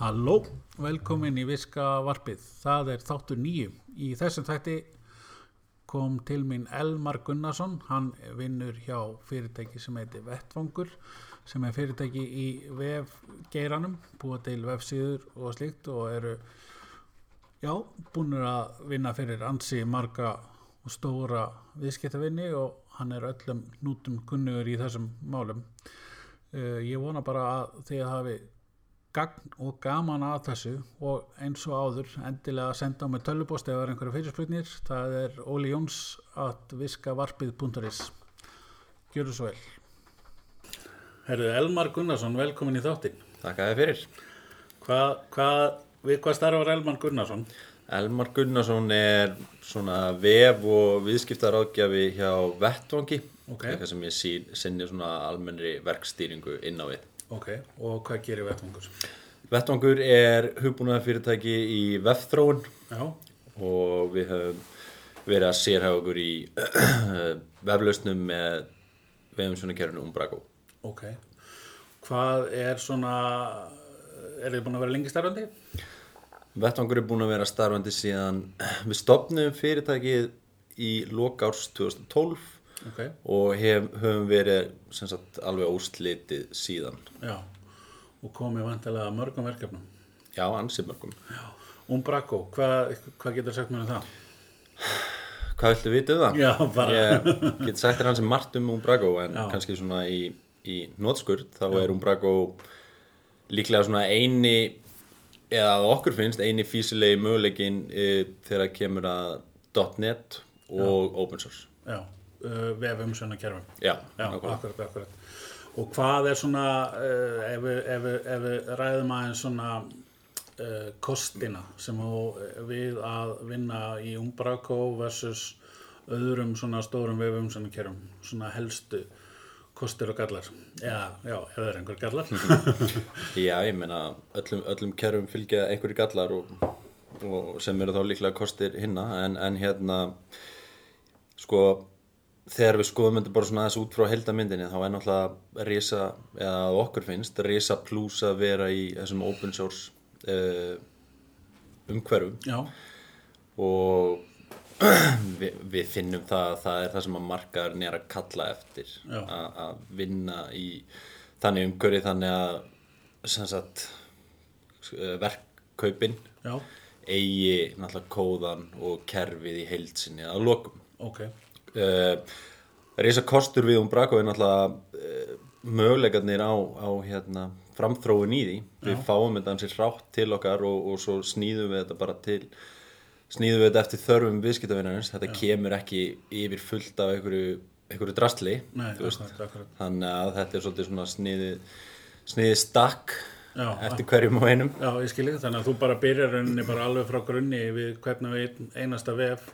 Halló, velkomin í Viska Varpið. Það er þáttur nýju. Í þessum þætti kom til mín Elmar Gunnarsson. Hann vinnur hjá fyrirtæki sem heitir Vettvangur, sem er fyrirtæki í vefgeiranum, búa til vefsíður og slíkt og eru, já, búinur að vinna fyrir ansi marga og stóra viðskiptavinni og hann er öllum nútum kunnugur í þessum málum. Uh, ég vona bara að þið hafi gagn og gaman að þessu og eins og áður endilega senda á mig tölvupost ef það er einhverja fyrirspurnir það er Óli Jóns at viskavarpið.is Gjöru svo vel Herðu Elmar Gunnarsson, velkomin í þáttin Takk að þið fyrir. Hvað, hvað, við hvað starfar Elmar Gunnarsson? Elmar Gunnarsson er svona vef og viðskiptaráðgjafi hjá Vettvangi. Ok. Eitthvað sem ég sinni svona almennri verkstýringu inn á við. Ok, og hvað gerir vettvangur? Vettvangur er hugbúnaða fyrirtæki í vefþróun og við höfum verið að sérhafa okkur í veflausnum með vefum svona kerfinu Umbrago. ok Hvað er svona er þið búin að vera lengi starfandi? Vettvangur er búin að vera starfandi síðan við stopnum fyrirtækið í loka árs 2012 Ok, og hef, höfum verið sem sagt, alveg óslitið síðan. Já. Og komið vantilega mörgum verkefnum. Já, ansið mörgum. Umbraco, hvað, hvað getur sagt mér um það? hvað viltu vita um það? Já, bara. Ég get sagt þér hans margt um Umbrago en Já. kannski svona í, í nótskurð þá er Umbrago líklega svona eini eða að okkur finnst eini físilegi möguleikin e, þegar kemur að .net og open source. Já, uh, vefum svona kerfum já, Já, akkurat, akkurat. Og hvað er svona uh, ef, ef, ef við ræðum aðeins svona uh, kostina sem þú við að vinna í Umbraco versus öðrum svona stórum vefum svona kerfum svona helstu kostir og gallar. Já, já, ef það er einhver gallar. Já, ég meina öllum, öllum kerfum fylgja einhverju gallar og, og sem eru þá líklega kostir hinna en, en hérna sko þegar við skoðum þetta bara svona aðeins út frá heldamyndinni þá er náttúrulega risa, eða okkur finnst risa plus að vera í þessum open source uh, umhverfum. Já, og við, við finnum það að það er það sem að markaðurinn er að kalla eftir að vinna í þannig umhverfi þannig að sem sagt eh, verkkaupin já, eigi náttúrulega kóðan og kerfið í heilsinni að lokum. Ok. uh, reysa kostur við um Braco er náttúrulega uh, möguleikarnir á, á hérna, framþróun í því. Við fáum þetta ansið rátt til okkar og, og svo snýðum við þetta bara til snýðum við þetta eftir þörfum viðskiptavinnarins þetta kemur ekki yfir fullt af einhverju, einhverju drastli Nei, akkurat, akkurat. Þannig að þetta er svolítið svona sniði sniði stakk Já, eftir hverjum og einum. Já, ég skil ekki, þannig að þú bara byrjar rauninni bara alveg frá grunni við hvernig við einasta vef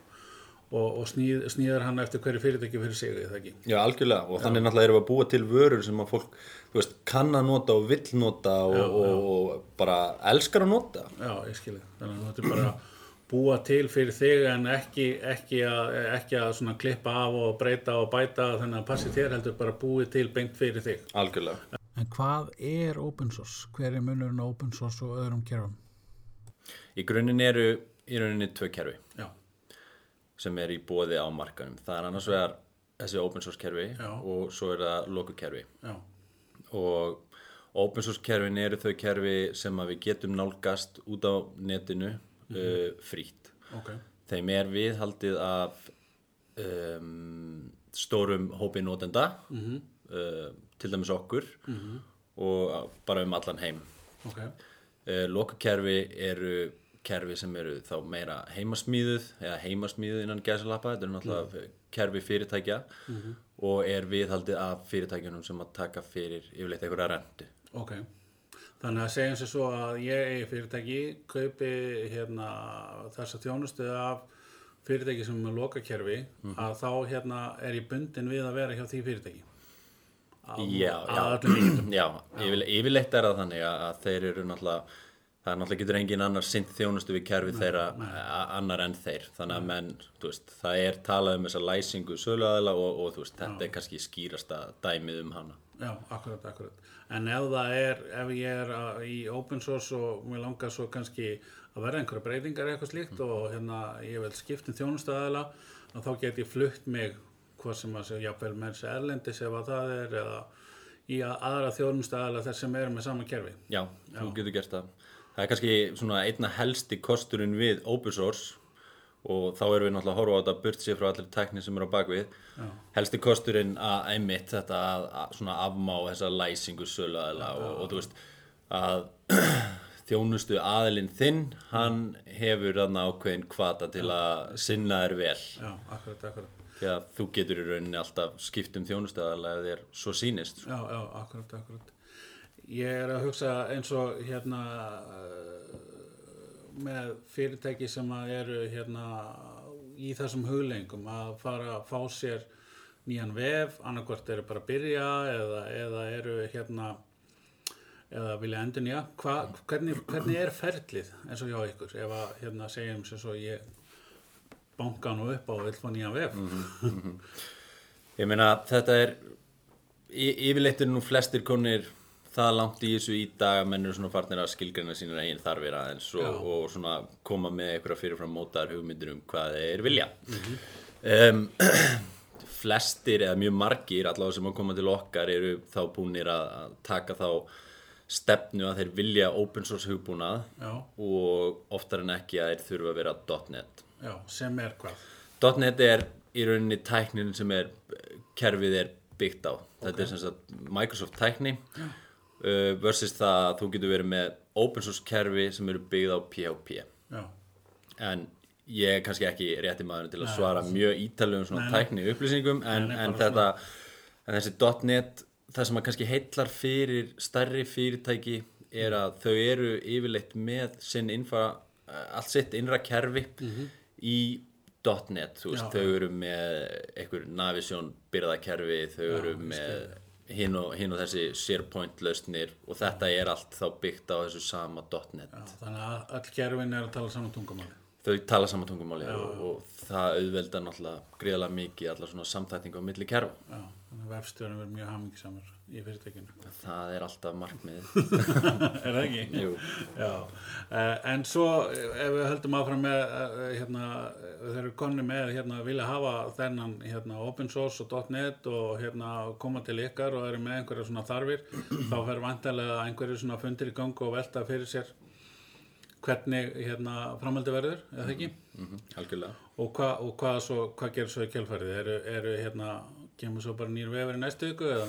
og, og snýð, snýðar hann eftir hverju fyrirtæki fyrir sig, eða ekki? Já, algjörlega og þannig náttúrulega erum við að búa til vörur sem að fólk, þú veist, kann að nota og vill nota og, og, og bara elskar að nota Já, ég skil ekki, þannig að þú ættir bara að búa til fyrir þig en ekki, ekki, að, ekki að svona klippa af og breyta og bæta þannig að passi þér heldur bara búið til beint fyrir þig. algjörlega En hvað er open source? Hver er munurinn á open source og öðrum kerfum? Í grunninn eru í rauninni tvö kerfi Já, sem er í bóði á markanum það er annars vegar þessi open source kerfi Já. og svo er það loku kerfi já, og open source kerfin eru þau kerfi sem við getum nálgast út á netinu uh, frítt. Ok, þeim er viðhaldið af um, stórum hópi notenda uh, til dæmis okkur og bara um allan heim. Ok, uh, lokakerfi eru kerfi sem eru þá meira heimasmíðuð eða heimasmíðuð innan gæsalappa þetta eru náttúrulega kerfi fyrirtækja og er viðhaldið af fyrirtækjunum sem að taka fyrir yfirleitt einhverja rendu ok. Þannig að segjum sér svo að ég eigi fyrirtæki, kaupi hérna þessa þjónustu af fyrirtæki sem er lokakerfi, að þá hérna er ég bundin við að vera hjá því fyrirtæki. Að, Já, að já. Já, yfirleitt, yfirleitt er það þannig að, að þeir eru náttúrulega það er náttúrulega getur engin annar sint þjónustu við kerfi þeirra a- annar en þeir. Þannig að menn, þú veist, það er talað um þessa læsingu söluaðila og, og þú veist, þetta er kannski skýrasta dæmið um hana. Já, akkurat, akkurat. En ef það er, ef ég er að, í open source og mér langar svo kannski að verða einhverja breytingar eitthvað slíkt og hérna ég vil skipta um þjónustæðala og þá get ég flutt mig hvað sem að segja, jafnvel með þessi erlendis ef að það er eða í að aðra þjónustæðala þess sem eru með sama kerfi. Já, þú getur gert það. Það er kannski svona einna helsti kosturinn við open source og þá erum við náttúrulega að horfa á þetta burt sér frá allir tekni sem eru á bakvið. Já. Helsti kosturinn að einmitt þetta að, að svona afmá þessa læsingu söluaðila og, og þú veist að þjónustu aðilinn þinn, hann hefur þarna ákveðin kvata til að sinna þér vel. Já, akkurat, akkurat. Því að þú getur í rauninni alltaf skipt um þjónustu aðila ef þér svo sýnist. Já, já, akkurat, akkurat. Ég er að hugsa eins og hérna uh, með fyrirtæki sem eru hérna í þessum huglengum að fara að fá sér nýjan vef, annarkvort eru bara að byrja eða, eða eru hérna eða vilja endur nýja. Hvernig, hvernig er ferlið eins og hjá ykkur ef að hérna segjum sem svo ég banka nú upp á og vil fá nýjan vef? Ég meina þetta er yfirleitt er nú flestir konir það langt í þessu í dag að menn eru svona farnir að skilgreina sínir eigin þarfir aðeins og, og svona koma með einhverja fyrirfram mótaðar hugmyndir um hvað þeir vilja. Um, flestir eða mjög margir allavega sem að koma til okkar eru þá búnir að, að taka þá stefnu að þeir vilja open source hugbúnað Já, og oftar en ekki að þeir þurfa að vera .NET. Já, sem er hvað? .NET er í rauninni tæknin sem er kerfið er byggt á. Þetta er sem sagt Microsoft tækni. Uh, versus það að þú getur verið með open source kerfi sem eru byggð á PHP Já, en ég er kannski ekki rétti maður til að svara mjög ítalugum svona tækni upplýsingum en, Nei, nei, en þetta en þessi .NET það sem að kannski heillar fyrir stærri fyrirtæki er að þau eru yfirleitt með sinn innfa, allt sitt innra kerfi í .NET, veist, Já, þau eru með einhver Navision byrðakerfi, þau eru með hinn og, hin og þessi SharePoint lausnir og þetta er allt þá byggt á þessu sama .NET já, þannig að öll kerfin er að tala saman tungumáli. Þau tala saman tungumáli og, og það auðvelda náttúrulega gríðalega mikið allar svona samtækningu á milli kerfa Já, að vefstjórnum verður mjög hamingisamur í fyrirtækinu. það er alltaf markmið er það ekki? Jú. Já, uh, en svo eh, ef við höldum áfram með, uh, hérna, þeir eru konni með, hérna, vilja hafa þennan, hérna, open source og .NET og, hérna, koma til ykkar og eru með einhverja svona þarfir, þá fer vantarlega einhverju svona fundir í gang og velta fyrir sér hvernig, hérna, framhaldi verður, eða ekki? mm algjörlega Og hvað og hva svo, hvað gerir svo í kjálfærið? Eru, eru hérna, kemur svo bara nýr vefur í næstu viku eða?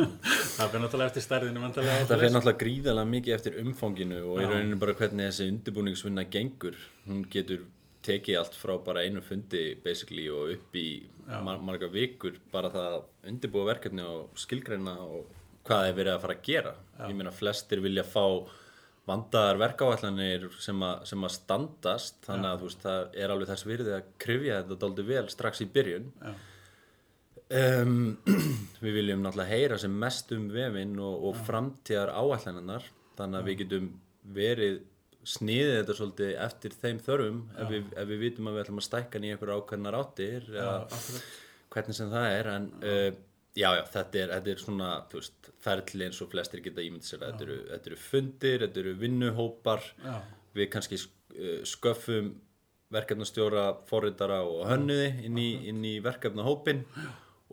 það fyrir náttúrulega eftir stærðinu það fyrir náttúrulega gríðalega mikið eftir umfanginu og í Já. rauninu bara hvernig þessi undirbúningsvinna gengur hún getur tekið allt frá bara einu fundi basically og upp í mar marga vikur bara það að undirbúa verkefni og skilgreina og hvað er verið að fara að gera ég meina flestir vilja fá vandaðar verkáallanir sem, sem að standast þannig að veist það er alveg þess virði að krifja þetta dálítið vel strax í byrjun. Um, við viljum náttúrulega heyra sem mest um vefinn og, og framtíðar áallanarnar þannig að við getum verið sniðið þetta svolítið eftir þeim þörfum ef við, ef við vitum að við ætlum að stækka nýja einhverja ákveðnar áttir eða hvernig sem það er en uh, já, já, þetta er, þetta er svona þú veist, ferli eins og flestir geta ímynd sér þetta eru, þetta eru fundir, þetta eru vinnuhópar. Já. við kannski uh, sköffum verkefnastjóra, forritara og hönnuði inn í, inn í verkefnahópin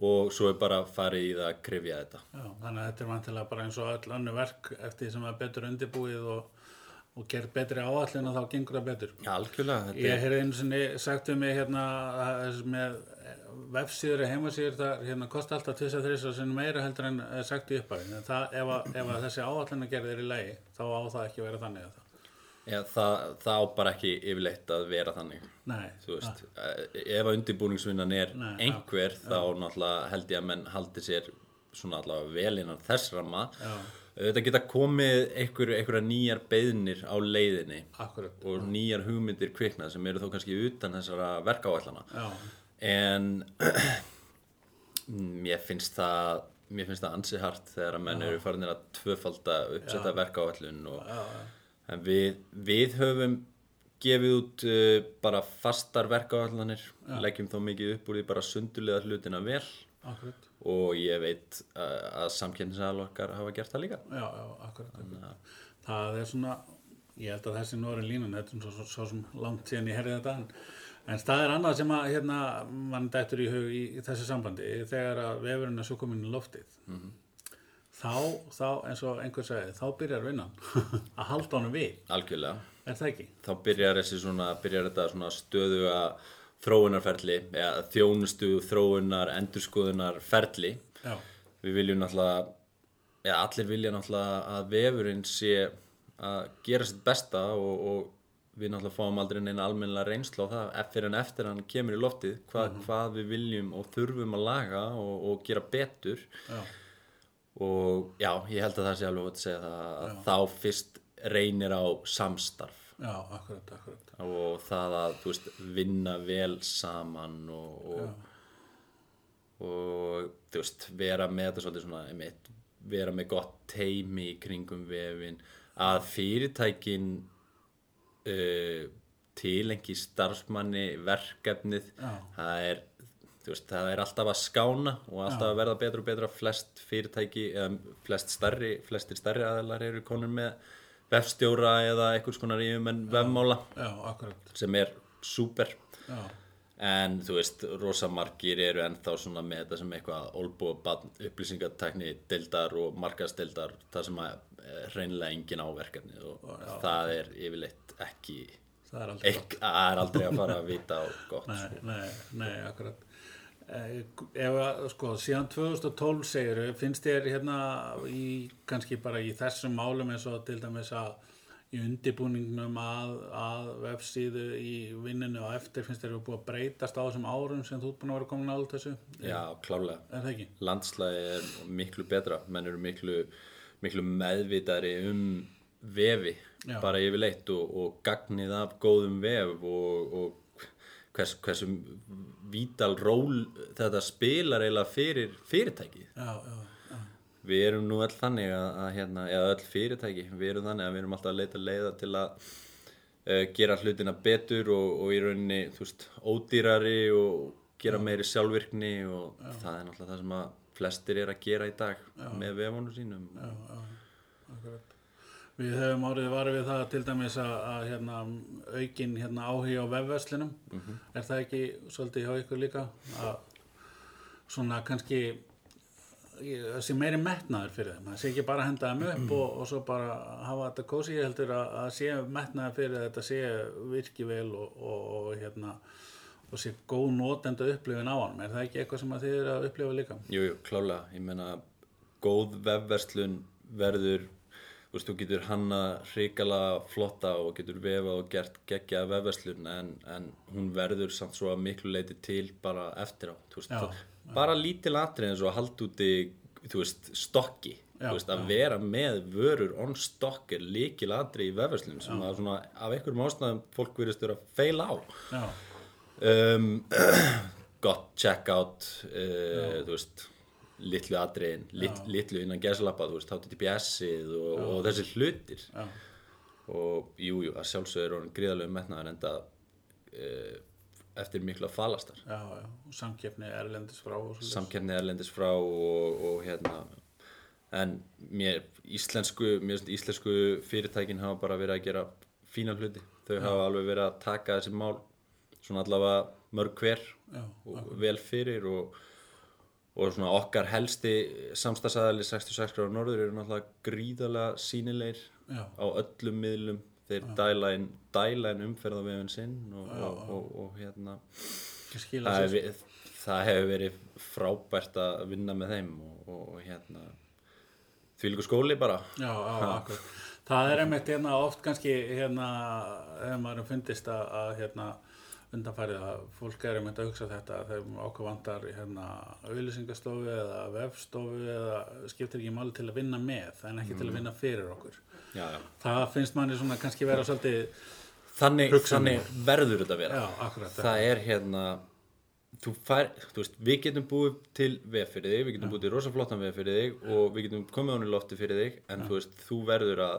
og svo er bara farið í það að krifja þetta. Já, þannig að þetta er vantilega bara eins og öll önnu verk eftir því sem það er betur undirbúið og, og gerð betri áallin og þá gengur það betur. Já, algjörlega, þetta Ég heyrði einu sinni sagt um mig hérna að með vefsíður og heimasíður það hérna kosti alltaf 23 sem meira heldur en er sagt í uppæðin. En það, ef, að, ef að þessi áallin gerð er í lagi þá á það ekki að vera þannig að það. Já, það, það á bara ekki yfirleitt að vera þannig Nei, veist, eh, ef að undirbúningsvinnan er Nei, einhver þá náttúrulega held ég að menn haldi sér svona allavega vel innan þess ramma Já. Þetta geta komið einhver, einhverja nýjar beðnir á leiðinni akkurat. og nýjar hugmyndir kviknað sem eru þó kannski utan þessara verkáallana Já, en mér finnst það mér finnst það ansi hart þegar að menn eru farinir að tvöfalda uppsetta verkáallun og En við, við höfum gefið út uh, bara fastar verkáallanir, leggjum þá mikið upp úr því bara sundulega hlutina vel akkurat og ég veit að samkynnsæðal okkar hafa gert það líka. Já, já, akkurat, akkurat. Það er svona, ég held að þessi nú er línan, þetta er svo, svo, svo sem langt síðan ég herði þetta en, en það er annað sem að hérna mann dættur í hug í, í þessu sambandi þegar að vefurinn er svo komin í loftið þá, þá, eins og einhver segi, þá byrjar vinnan að halda honum við, Algjörlega. er það ekki? Þá byrjar, svona, byrjar þetta svona stöðuga þróunarferli, eða þjónustu, þróunar, endurskoðunar ferli. Já, Við viljum náttúrulega, eða allir vilja náttúrulega að vefurinn sé að gera sitt besta og, og við náttúrulega fáum aldrei neina almennilega reynslu á það fyrir en eftir hann kemur í loftið hvað, hvað við viljum og þurfum að laga og, og gera betur. Já, og já, ég held að það sé alveg að segja það að þá fyrst reynir á samstarf já, akkurat, akkurat. Og það að þú veist, vinna vel saman og, og, og þú veist, vera með þetta svolítið svona einmitt, vera með gott teimi í kringum vefin að fyrirtækin uh, tilengi starfsmanni verkefnið Já. það er þú veist, það er alltaf að skána og alltaf að verða betra og betra flest fyrirtæki eða flest starri, flestir starri aðeinar eru konur með vefstjóra eða einhvers konar yfum en vefmála. Já, sem er súper. Já, en þú veist, rosa margir eru ennþá svona með þetta sem eitthvað olbúabann, upplýsingatekni deildar og markastildar það sem að eh, hreinlega engin áverkefni og það er yfirleitt ekki það er aldrei Ek, það er aldrei að fara að vita á gott Nei, sko. nei, nei, akkurat ef að, sko, síðan 2012 segir, finnst þér hérna í, kannski bara í þessum málum eins og til dæmis að í undibúningnum að, að vefsíðu í vinninu og eftir finnst þér eru búið að breytast á þessum árum sem þú ert búin að vera komin álut þessu já, er ekki? landslægi er miklu betra menn eru miklu, miklu meðvitari um vefi Já. bara yfirleitt og, og gagnið af góðum vef og, og hvers, hversu vítal ról þetta spilar eiginlega fyrir fyrirtæki. Já, já, já, við erum nú öll þannig að, að hérna, eða öll fyrirtæki, við erum þannig að við erum alltaf að leita leiða til að uh, gera hlutina betur og, og í rauninni, þú veist, ódýrari og gera meiri sjálfvirkni og það er náttúrulega það sem að flestir er að gera í dag með vefunum sínum. Já, já, akkurat Við höfum árið varið við það til dæmis að, að hérna, aukin hérna, áhuga á vefverslinum. Er það ekki svolítið hjá ykkur líka? Að svona kannski það sé meiri metnaður fyrir þeim. Það sé ekki bara að henda þeim upp og, og svo bara hafa þetta kósi. Ég heldur að, að sé metnaður fyrir þetta sé virki vel og, og, og, hérna, og sé góð notenda upplifin á hann. Er það ekki eitthvað sem þið eru að upplifa líka? Jú, jú, klálega, ég meina góð vefverslun verður þú veist, þú getur hanna hrikala flotta og getur vefa og gert geggja vefverslun en, en hún verður samt svo að miklu leiti til bara eftir á, þú veist, Já, það, bara lítil atrið eins og að halda úti þú veist, stokki Já, þú veist, að vera með vörur on stock er líkil atrið í vefverslun sem að svona af einhverjum ástæðum fólk verðist vera að feila á. Já, um, gott checkout uh, þú veist litlu atriðin, lit, litlu innan gesalappa, þú veist, HTTPS-ið og, og þessi hlutir. Já, og jú, jú, að sjálfsögur og gríðalegu metnaður enda uh, eftir mikla falastar. Já, já. Og samkeppni erlendis frá samkerni erlendis frá og, og hérna en mér, íslensku mér íslensku fyrirtækin hafa bara verið að gera fína hluti. Þau hafa alveg verið að taka þessi mál svona allavega mörg hver Já, og vel fyrir og, og svona okkar helsti samstagsæðali 66 gráður norður eru náttúrulega gríðalega sínilegir Já. á öllum miðlum þeir dæla inn, dæla inn umferðavefin sinn og, og, og, og hérna það, sér. hef, það hefur verið frábært að vinna með þeim og, og, og hérna því líka skóli bara Já, já. Það er einmitt hérna oft kannski hérna, ef maður fundist að hérna undanfærið að fólk er einmitt að hugsa þetta þegar okkur vantar hérna auðlýsingastofu eða vefstofu eða skiptir ekki máli til að vinna með en ekki til að vinna fyrir okkur. já, já. Það finnst manni svona kannski vera svolítið, Þannig, þannig verður þetta að vera. Já, það er hérna þú fær, þú veist, við getum búið til vef fyrir þig, við getum búið til rosa flottan vef fyrir þig og við getum komið honum lofti fyrir þig en þú veist, þú verður að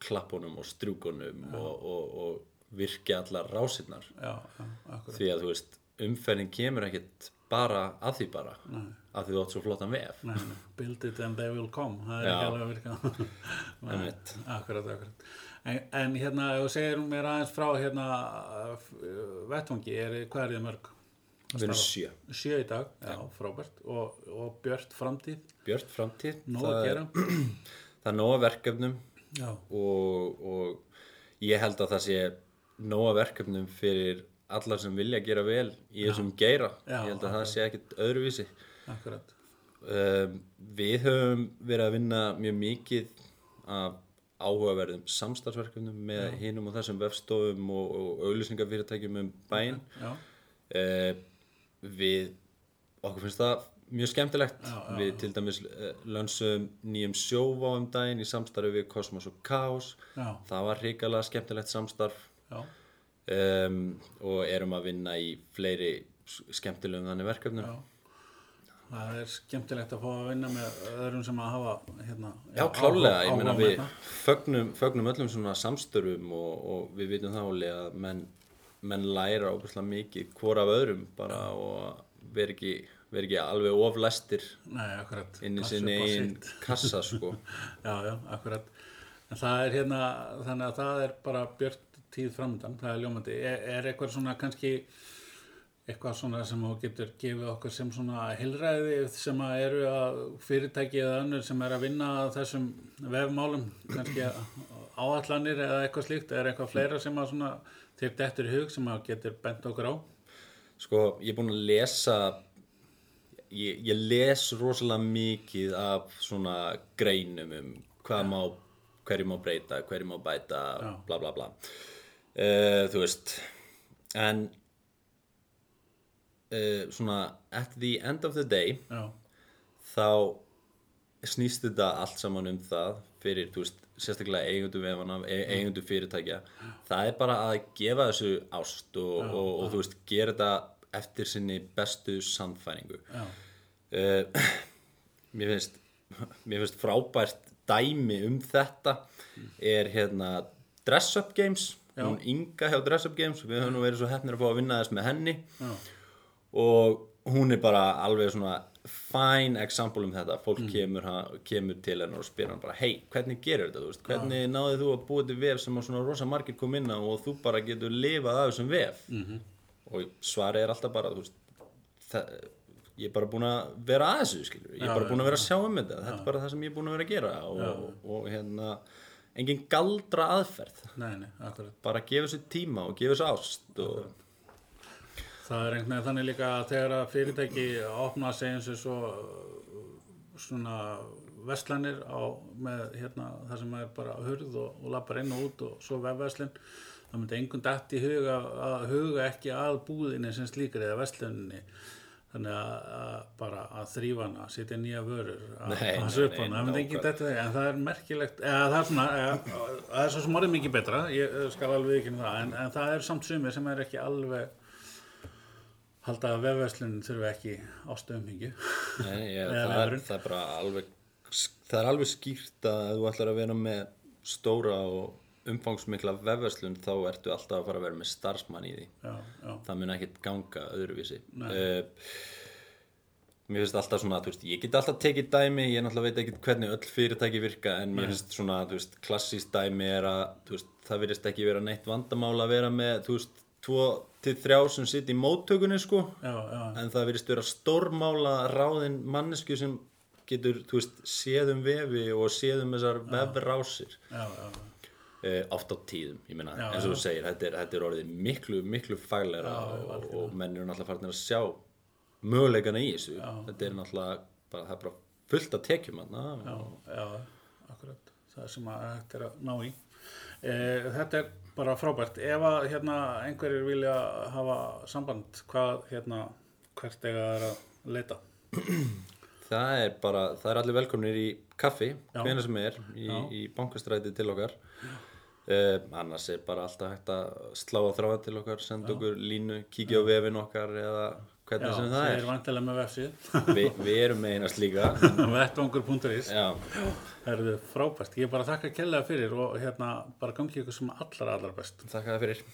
klappunum og strjúkunum og, og, og virki allar rásinnar já, já, því að þú veist umferðin kemur ekkit bara að því bara Nei. að því þú átt svo flottan vef. Nei, build it and they will come. Það er Já. ekki alveg að virka. Einmitt. akkurat, akkurat. En, en hérna, ef þú segir mér aðeins frá hérna vettvangi, er, hvað er þið mörg? við erum sjö. Sjö í dag, já, frábært. Og, og björt framtíð, Björt framtíð það, það er nóga verkefnum. Já, og, og ég held að það sé nóga verkefnum fyrir alla sem vilja gera vel í þessum geira. Já, ég held að það sé ekkit öðruvísi. Akkurat. Um, við höfum verið að vinna mjög mikið af áhugaverðum samstarfsverkefnum með hinum og þessum vefstofum og, og auglýsingafyrirtækjum um bæinn. Uh, við okkur finnst það mjög skemmtilegt. Já, já, við til dæmis uh, lönsum nýjum sjóvá um daginn í samstarfi við Kosmos og Chaos já, það var hrikalega skemmtilegt samstarf um, og erum að vinna í fleiri skemmtilegum þannig verkefnum. Já. Það er skemmtilegt að fá að vinna með öðrum sem að hafa hérna, Já, klálega, ég meina við fögnum, fögnum öllum svona samstörum og, og við vitum þá að menn, menn læra óbúslega mikið hvor af öðrum bara og vera ekki, vera ekki alveg oflæstir inn í sinni einn kassa sko. Já, já, akkurat. En það er hérna, þannig að það er bara björt tíð framöndan, það er ljómandi. Er, er eitthvað svona kannski eitthvað svona sem þú getur gefið okkur sem svona hilræði sem að eru að fyrirtæki eða önnur sem er að vinna að þessum vefmálum, kannski áallanir eða eitthvað slíkt, er eitthvað fleira sem að svona þér dettur í hug sem að getur bent okkur á? Sko, ég er búin að lesa ég, ég les rosalega mikið af svona greinum um hvað má hverju má breyta, hverju má bæta Já. bla bla bla uh, þú veist en uh, svona at the end of the day Já, þá snýst þetta allt saman um það fyrir, þú veist, sérstaklega eigundu vefana, e eigundu fyrirtækja. Það er bara að gefa þessu ást og, og, og þú veist, gera þetta eftir sinni bestu sannfæringu. Já, uh, mér finnst mér finnst frábært dæmi um þetta er hérna Dress Up Games Já. hún Inga hjá Dress Up Games við höfum nú verið svo hefnir að fá að vinna þess með henni. Já, og hún er bara alveg svona fine example um þetta. Fólk kemur, ha- kemur til hennar og spyr hann bara hei, hvernig gerur þetta, þú veist, hvernig náðið þú að búa til vef sem að svona rosa margir kom inn á og þú bara getur lifað af þessum vef? -hmm. og svarið er alltaf bara þú veist, það, ég er bara búin að vera að þessu, skilur, ég er bara búin að vera að sjá um þetta, þetta er bara það sem ég er búin að vera að gera og, og, og hérna engin galdra aðferð. Nei, nei, bara gefa þessu tíma og gefa þessu ást og Það er einhvern veginn þannig líka að þegar að fyrirtæki opna sig eins og svo svona verslanir á með hérna það sem er bara hurð og, og lappar inn og út og svo vefverslun það myndi einhvern dætt í huga að huga ekki að búðinni sem slíkri eða versluninni þannig að, bara að þrýfa hana, setja nýja vörur að, söpa hana, það myndi dætt í það en það er merkilegt, eða það er svona eða, það er svo sem orðið mikið betra ég eh, skal alveg ekki það, en, en það er samt sumir sem er ekki alveg halda að vefverslunin þurfi ekki Eða það, það er bara alveg það er alveg skýrt að þú ætlar að vera með stóra og umfangsmikla vefverslun þá ertu alltaf að fara að vera með starfsmann í því. Já, já, það mun ekkit ganga öðruvísi. Uh, mér finnst alltaf svona veist, ég get alltaf tekið dæmi ég náttúrulega veit ekkit hvernig öll fyrirtæki virka en mér finnst svona, veist, klassíst dæmi er að, veist, það virðist ekki vera neitt vandamál að vera með, tvo til þrjá sem sitt í móttökunni sko, já, já, en það virðist vera stórmála ráðin mannesku sem getur, þú veist, séð um vefi og séð um þessar vefrásir. Já, já, uh, oft á tíðum, ég meina, Já, eins og þú segir þetta er, þetta er orðið miklu, miklu fagleira og, og menn eru náttúrulega farin að sjá möguleikana í þessu. Þetta er náttúrulega, bara, það er bara fullt að tekjum hann já, já, akkurat. Það er sem að þetta er að ná í. E, þetta er bara frábært. Ef að hérna einhverjir vilja hafa samband, hvað hérna hvert það er að leita? Það er bara, það er allir velkomnir í kaffi, Já. hvena sem er í, Já. í bankastræti til okkar uh, annars er bara alltaf hægt að slá á þráða til okkar, senda okkur línu kíkja á vefin okkar eða hvernig Já, sem þið það er vantilega með vefsið er Vi, við erum með einast líka vettvangur.is já, Það eru frábært. Ég er bara að þakka kærlega fyrir og hérna bara gangi ykkur sem allra allra best. þakka það fyrir